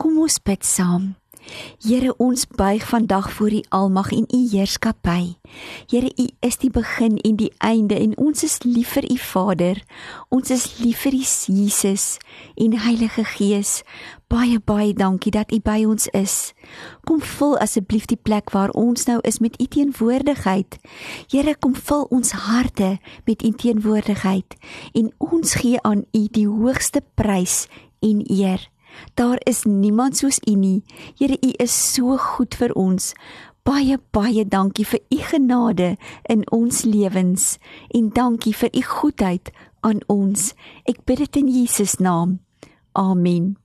Kom ons bid saam. Here ons buig vandag voor U almag en U heerskappy. Here U is die begin en die einde en ons is lief vir U Vader. Ons is lief vir U Jesus en Heilige Gees. Baie baie dankie dat U by ons is. Kom vul asseblief die plek waar ons nou is met U teenwoordigheid. Here kom vul ons harte met U teenwoordigheid en ons gee aan U die hoogste prys en eer. Daar is niemand soos U nie. Here, U is so goed vir ons. Baie baie dankie vir U genade in ons lewens en dankie vir U goedheid aan ons. Ek bid dit in Jesus naam. Amen.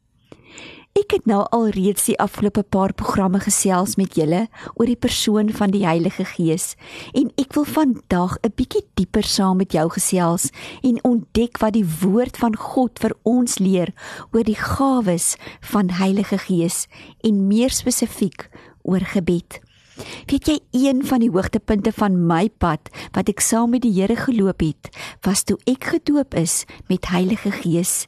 Ek het nou al reeds die afgelope paar programme gesels met julle oor die persoon van die Heilige Gees en ek wil vandag 'n bietjie dieper saam met jou gesels en ontdek wat die woord van God vir ons leer oor die gawes van Heilige Gees en meer spesifiek oor gebed. Weet jy een van die hoogtepunte van my pad wat ek saam met die Here geloop het, was toe ek gedoop is met Heilige Gees.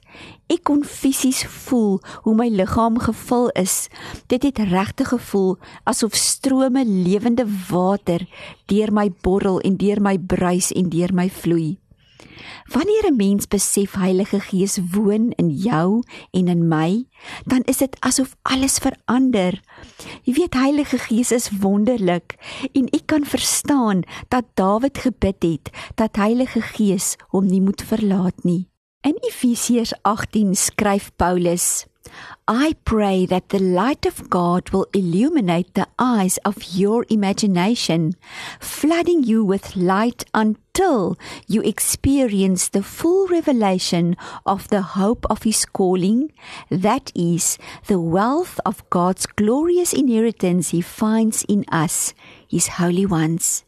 Ek kon fisies voel hoe my liggaam gevul is. Dit het regtig gevoel asof strome lewende water deur my borrel en deur my bruis en deur my vloei. Wanneer 'n mens besef Heilige Gees woon in jou en in my, dan is dit asof alles verander. Jy weet Heilige Gees is wonderlik en ek kan verstaan dat Dawid gebid het dat Heilige Gees hom nie moet verlaat nie. In Efesiërs 18 skryf Paulus: I pray that the light of God will illuminate the eyes of your imagination, flooding you with light until you experience the full revelation of the hope of His calling, that is, the wealth of God's glorious inheritance He finds in us, His holy ones.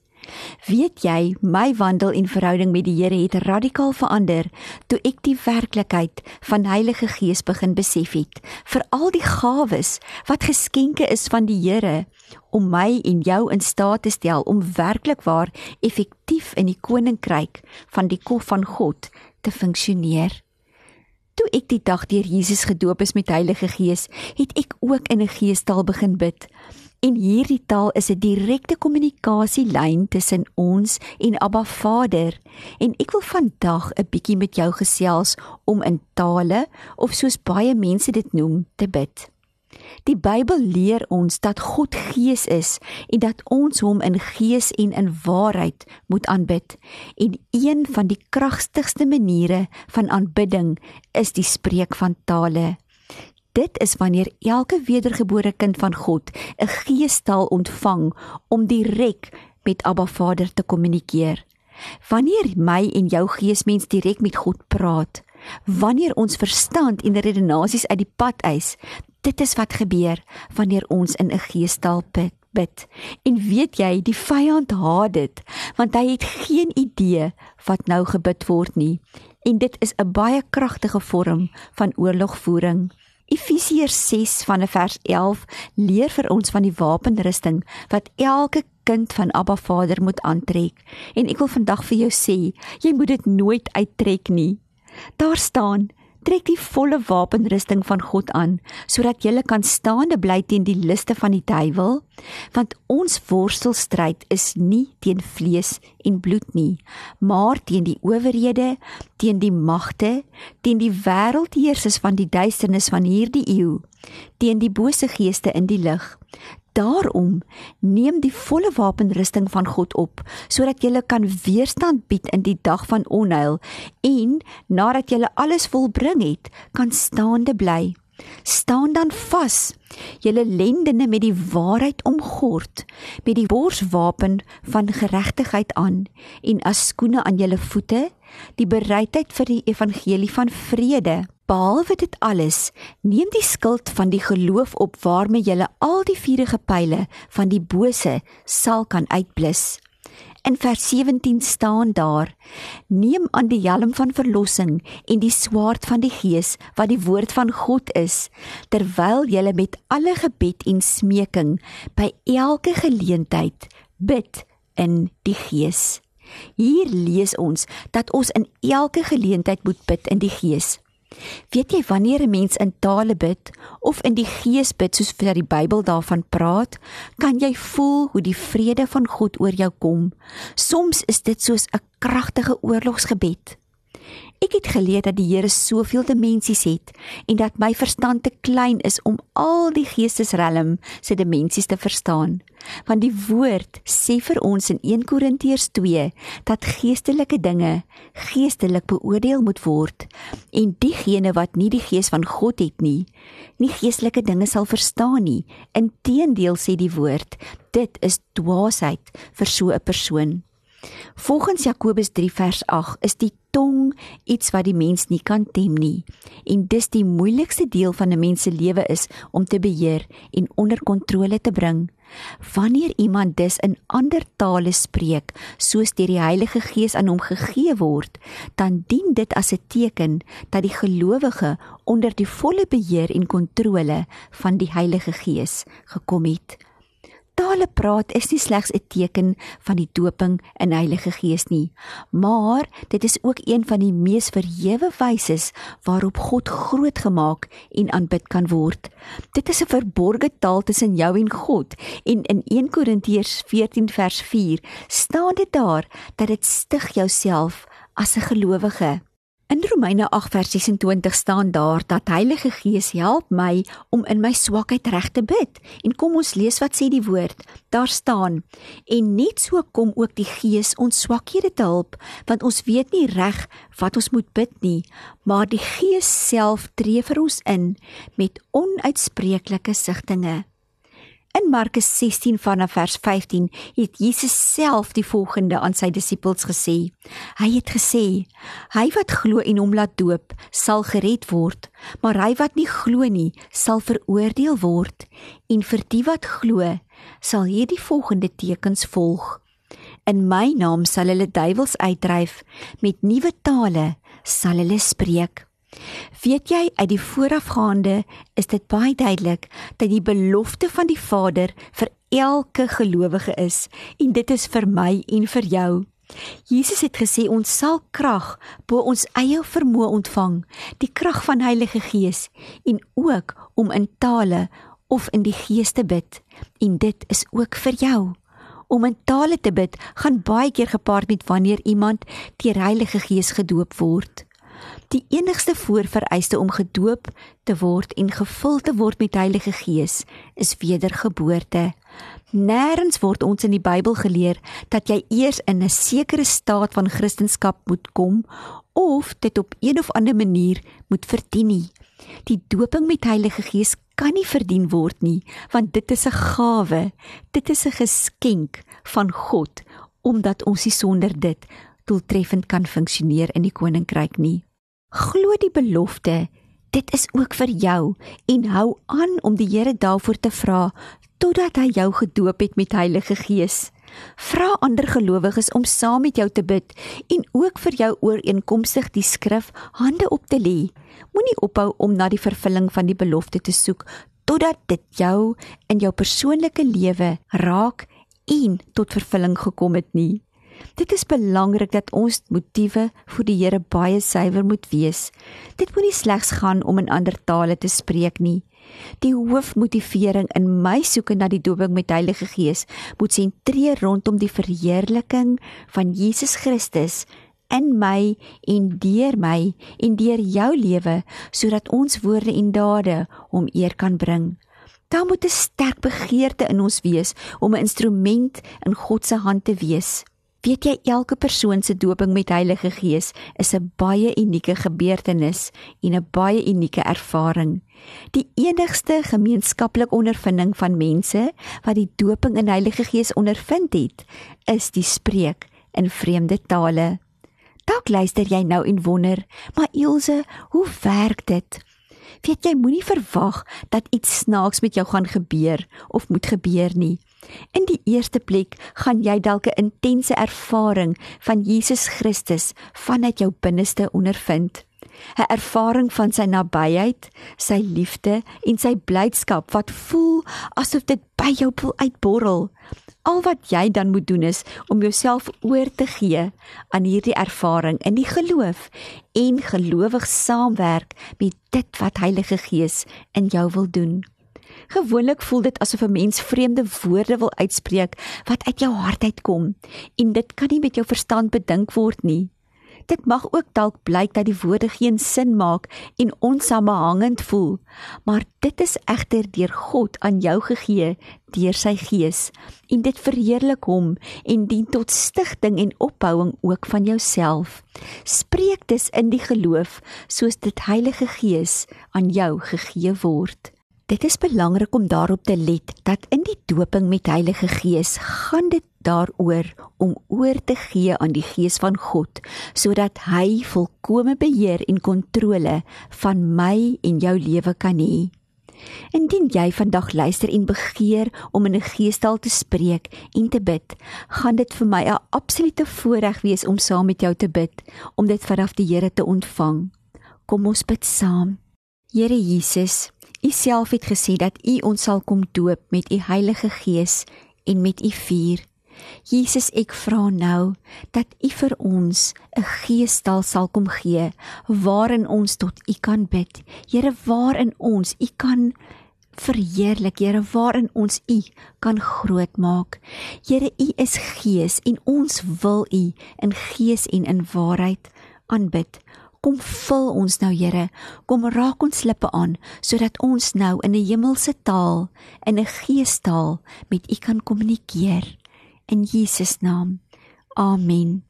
Weet jy, my wandel en verhouding met die Here het radikaal verander toe ek die werklikheid van Heilige Gees begin besef het, veral die gawes wat geskenke is van die Here om my en jou in staat te stel om werklik waar effektief in die koninkryk van die kof van God te funksioneer. Toe ek die dag deur Jesus gedoop is met Heilige Gees, het ek ook in 'n geestaal begin bid. En hierdie taal is 'n direkte kommunikasielyn tussen ons en Abba Vader. En ek wil vandag 'n bietjie met jou gesels om in tale of soos baie mense dit noem, te bid. Die Bybel leer ons dat God Gees is en dat ons hom in gees en in waarheid moet aanbid. En een van die kragtigste maniere van aanbidding is die spreek van tale. Dit is wanneer elke wedergebore kind van God 'n geestaal ontvang om direk met Abba Vader te kommunikeer. Wanneer my en jou geesmens direk met God praat, wanneer ons verstand en redenasies uit die pad eis, dit is wat gebeur wanneer ons in 'n geestaal bid. Bid. En weet jy, die vyand haat dit, want hy het geen idee wat nou gebid word nie. En dit is 'n baie kragtige vorm van oorlogvoering. Efesiërs 6 van vers 11 leer vir ons van die wapenrusting wat elke kind van Abba Vader moet aantrek. En ek wil vandag vir jou sê, jy moet dit nooit uittrek nie. Daar staan trek die volle wapenrusting van God aan sodat jy kan staande bly teen die liste van die duiwel want ons worstelstryd is nie teen vlees en bloed nie maar teen die owerhede teen die magte teen die wêreldheersers van die duisternis van hierdie eeu teen die bose geeste in die lig Daarom neem die volle wapenrusting van God op sodat jy kan weerstand bied in die dag van onheil en nadat jy alles volbring het, kan staande bly. Staan dan vas. Julle lendene met die waarheid omgord, met die borswapen van geregtigheid aan en as skoene aan julle voete, die bereidheid vir die evangelie van vrede. Behalwe dit alles, neem die skuld van die geloof op waarmee jy al die vuurige pile van die bose sal kan uitblus. In vers 17 staan daar: Neem aan die helm van verlossing en die swaard van die Gees wat die woord van God is, terwyl jy met alle gebed en smeking by elke geleentheid bid in die Gees. Hier lees ons dat ons in elke geleentheid moet bid in die Gees. Weet jy wanneer 'n mens in tale bid of in die gees bid soos vir die Bybel daarvan praat, kan jy voel hoe die vrede van God oor jou kom. Soms is dit soos 'n kragtige oorlogsgebed. Ek het geleer dat die Here soveel dimensies het en dat my verstand te klein is om al die geestesrelm se dimensies te verstaan. Want die woord sê vir ons in 1 Korintiërs 2 dat geestelike dinge geestelik beoordeel moet word en diegene wat nie die gees van God het nie, nie geestelike dinge sal verstaan nie. Inteendeel sê die woord, dit is dwaasheid vir so 'n persoon. Volgens Jakobus 3 vers 8 is die tong iets wat die mens nie kan tem nie en dis die moeilikste deel van 'n mens se lewe is om te beheer en onder kontrole te bring. Wanneer iemand dus in ander tale spreek soos deur die Heilige Gees aan hom gegee word, dan dien dit as 'n teken dat die gelowige onder die volle beheer en kontrole van die Heilige Gees gekom het tale praat is nie slegs 'n teken van die doping in Heilige Gees nie, maar dit is ook een van die mees verhewe wyse waarop God groot gemaak en aanbid kan word. Dit is 'n verborgde taal tussen jou en God en in 1 Korintiërs 14 vers 4 staan dit daar dat dit stig jouself as 'n gelowige. In Romeine 8 vers 26 staan daar dat Heilige Gees help my om in my swakheid reg te bid. En kom ons lees wat sê die woord. Daar staan: En net so kom ook die Gees ons swakhede te help, want ons weet nie reg wat ons moet bid nie, maar die Gees self tree vir ons in met onuitspreeklike sigtinge. In Markus 16 vanaf vers 15 het Jesus self die volgende aan sy disippels gesê. Hy het gesê: "Hy wat glo en hom laat doop, sal gered word, maar hy wat nie glo nie, sal veroordeel word. En vir die wat glo, sal hierdie volgende tekens volg: In my naam sal hulle duiwels uitdryf, met nuwe tale sal hulle spreek." Weet jy uit die voorafgaande is dit baie duidelik dat die belofte van die Vader vir elke gelowige is en dit is vir my en vir jou. Jesus het gesê ons sal krag bo ons eie vermoë ontvang, die krag van Heilige Gees en ook om in tale of in die gees te bid. En dit is ook vir jou. Om in tale te bid gaan baie keer gepaard met wanneer iemand deur Heilige Gees gedoop word. Die enigste voorvereiste om gedoop te word en gevul te word met Heilige Gees is wedergeboorte. Nêrens word ons in die Bybel geleer dat jy eers in 'n sekere staat van Christendom moet kom of dit op een of ander manier moet verdien nie. Die doping met Heilige Gees kan nie verdien word nie, want dit is 'n gawe. Dit is 'n geskenk van God omdat ons nie sonder dit doeltreffend kan funksioneer in die koninkryk nie. Glo die belofte. Dit is ook vir jou en hou aan om die Here daarvoor te vra totdat hy jou gedoop het met Heilige Gees. Vra ander gelowiges om saam met jou te bid en ook vir jou ooreenkomstig die skrif hande op te lê. Moenie ophou om na die vervulling van die belofte te soek totdat dit jou in jou persoonlike lewe raak en tot vervulling gekom het nie. Dit is belangrik dat ons motiewe vir die Here baie suiwer moet wees. Dit moenie slegs gaan om in ander tale te spreek nie. Die hoofmotivering in my soeke na die doping met Heilige Gees moet sentreer rondom die verheerliking van Jesus Christus in my en deur my en deur jou lewe sodat ons woorde en dade hom eer kan bring. Daar moet 'n sterk begeerte in ons wees om 'n instrument in God se hand te wees. Weet jy elke persoon se doping met Heilige Gees is 'n baie unieke gebeurtenis en 'n baie unieke ervaring. Die enigste gemeenskaplike ondervinding van mense wat die doping in Heilige Gees ondervind het, is die spreek in vreemde tale. Dalk luister jy nou en wonder, maar Ilse, hoe werk dit? Weet jy moenie verwag dat iets snaaks met jou gaan gebeur of moet gebeur nie. In die eerste plek gaan jy dalk 'n intense ervaring van Jesus Christus vanuit jou binneste ondervind. 'n Ervaring van sy nabyheid, sy liefde en sy blydskap wat voel asof dit by jou wil uitborrel. Al wat jy dan moet doen is om jouself oor te gee aan hierdie ervaring in die geloof en gelowig saamwerk met dit wat Heilige Gees in jou wil doen. Gewoonlik voel dit asof 'n mens vreemde woorde wil uitspreek wat uit jou hart uitkom en dit kan nie met jou verstand bedink word nie. Dit mag ook dalk blyk dat die woorde geen sin maak en onsamehangend voel, maar dit is egter deur God aan jou gegee deur sy gees en dit verheerlik hom en dien tot stigting en opbouing ook van jouself. Spreek dus in die geloof soos dit Heilige Gees aan jou gegee word. Dit is belangrik om daarop te let dat in die doping met Heilige Gees gaan dit daaroor om oor te gee aan die Gees van God sodat hy volkomme beheer en kontrole van my en jou lewe kan hê. Indien jy vandag luister en begeer om in 'n geestel te spreek en te bid, gaan dit vir my 'n absolute voorreg wees om saam met jou te bid, om dit vanaf die Here te ontvang. Kom ons bid saam. Here Jesus, U self het gesê dat U ons sal kom doop met U Heilige Gees en met U vuur. Jesus, ek vra nou dat U vir ons 'n geestel sal kom gee waarin ons tot U kan bid. Here, waarin ons U kan verheerlik, Here, waarin ons U kan grootmaak. Here, U is Gees en ons wil U in gees en in waarheid aanbid. Kom vul ons nou Here, kom raak ons lippe aan sodat ons nou in 'n hemelse taal, in 'n geestaal met U kan kommunikeer. In Jesus naam. Amen.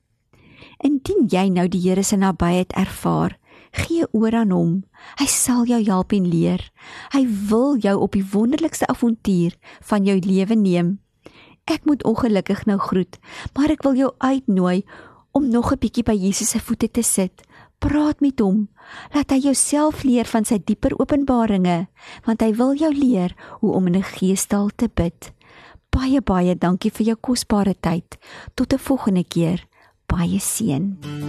Indien jy nou die Here se nabyheid ervaar, gee oor aan hom. Hy sal jou help en leer. Hy wil jou op die wonderlikste avontuur van jou lewe neem. Ek moet ongelukkig nou groet, maar ek wil jou uitnooi om nog 'n bietjie by Jesus se voete te sit praat met hom. Laat hy jouself leer van sy dieper openbaringe, want hy wil jou leer hoe om in 'n geestaal te bid. Baie baie dankie vir jou kosbare tyd. Tot 'n volgende keer. Baie seën.